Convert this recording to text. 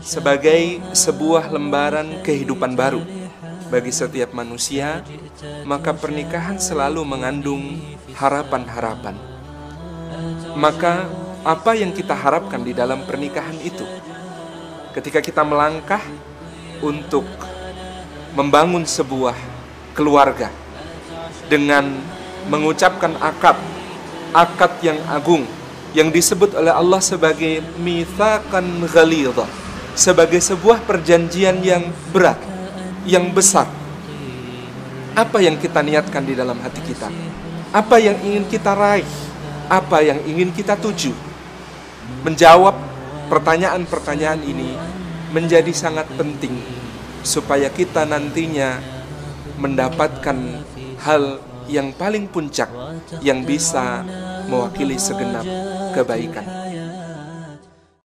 sebagai sebuah lembaran kehidupan baru bagi setiap manusia, maka pernikahan selalu mengandung harapan-harapan. Maka, apa yang kita harapkan di dalam pernikahan itu? Ketika kita melangkah untuk membangun sebuah keluarga dengan mengucapkan akad, akad yang agung yang disebut oleh Allah sebagai mithaqan ghalidha, sebagai sebuah perjanjian yang berat, yang besar. Apa yang kita niatkan di dalam hati kita? Apa yang ingin kita raih? Apa yang ingin kita tuju? Menjawab pertanyaan-pertanyaan ini menjadi sangat penting supaya kita nantinya mendapatkan hal yang paling puncak yang bisa mewakili segenap kebaikan.